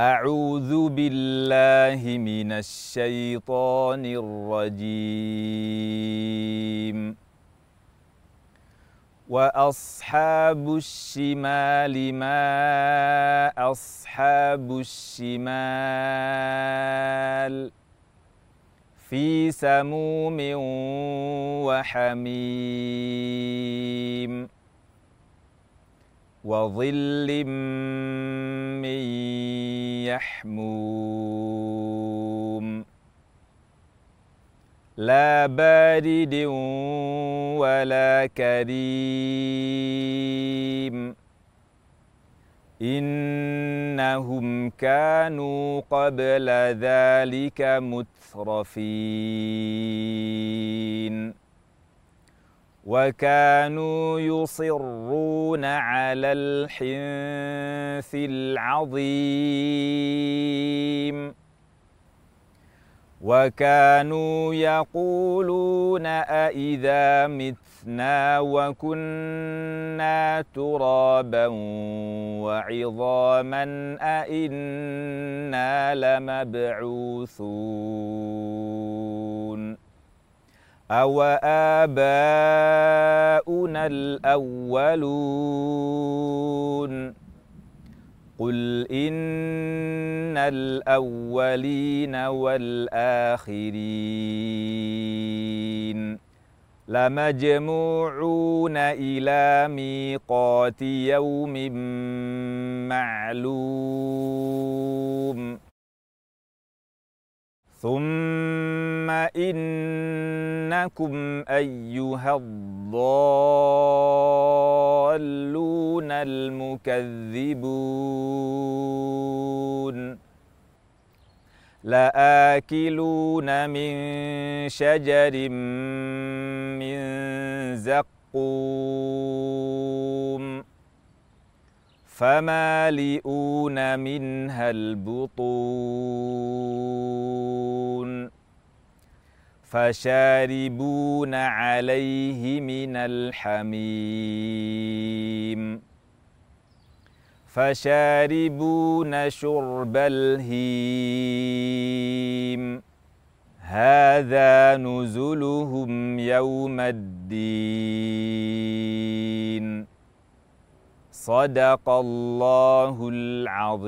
أعوذ بالله من الشيطان الرجيم. وأصحاب الشمال ما أصحاب الشمال في سموم وحميم وظل من يحموم. لا بارد ولا كريم. إنهم كانوا قبل ذلك مترفين. وكانوا يصرون على الحنث العظيم. وكانوا يقولون أإذا متنا وكنا ترابا وعظاما أإنا لمبعوثون. أو آباؤنا الأولون قل إن الأولين والآخرين لمجموعون إلى ميقات يوم معلوم إنكم أيها الضالون المكذبون. لآكلون من شجر من زقوم. فمالئون منها البطون. فشاربون عليه من الحميم. فشاربون شرب الهيم. هذا نزلهم يوم الدين. صدق الله العظيم.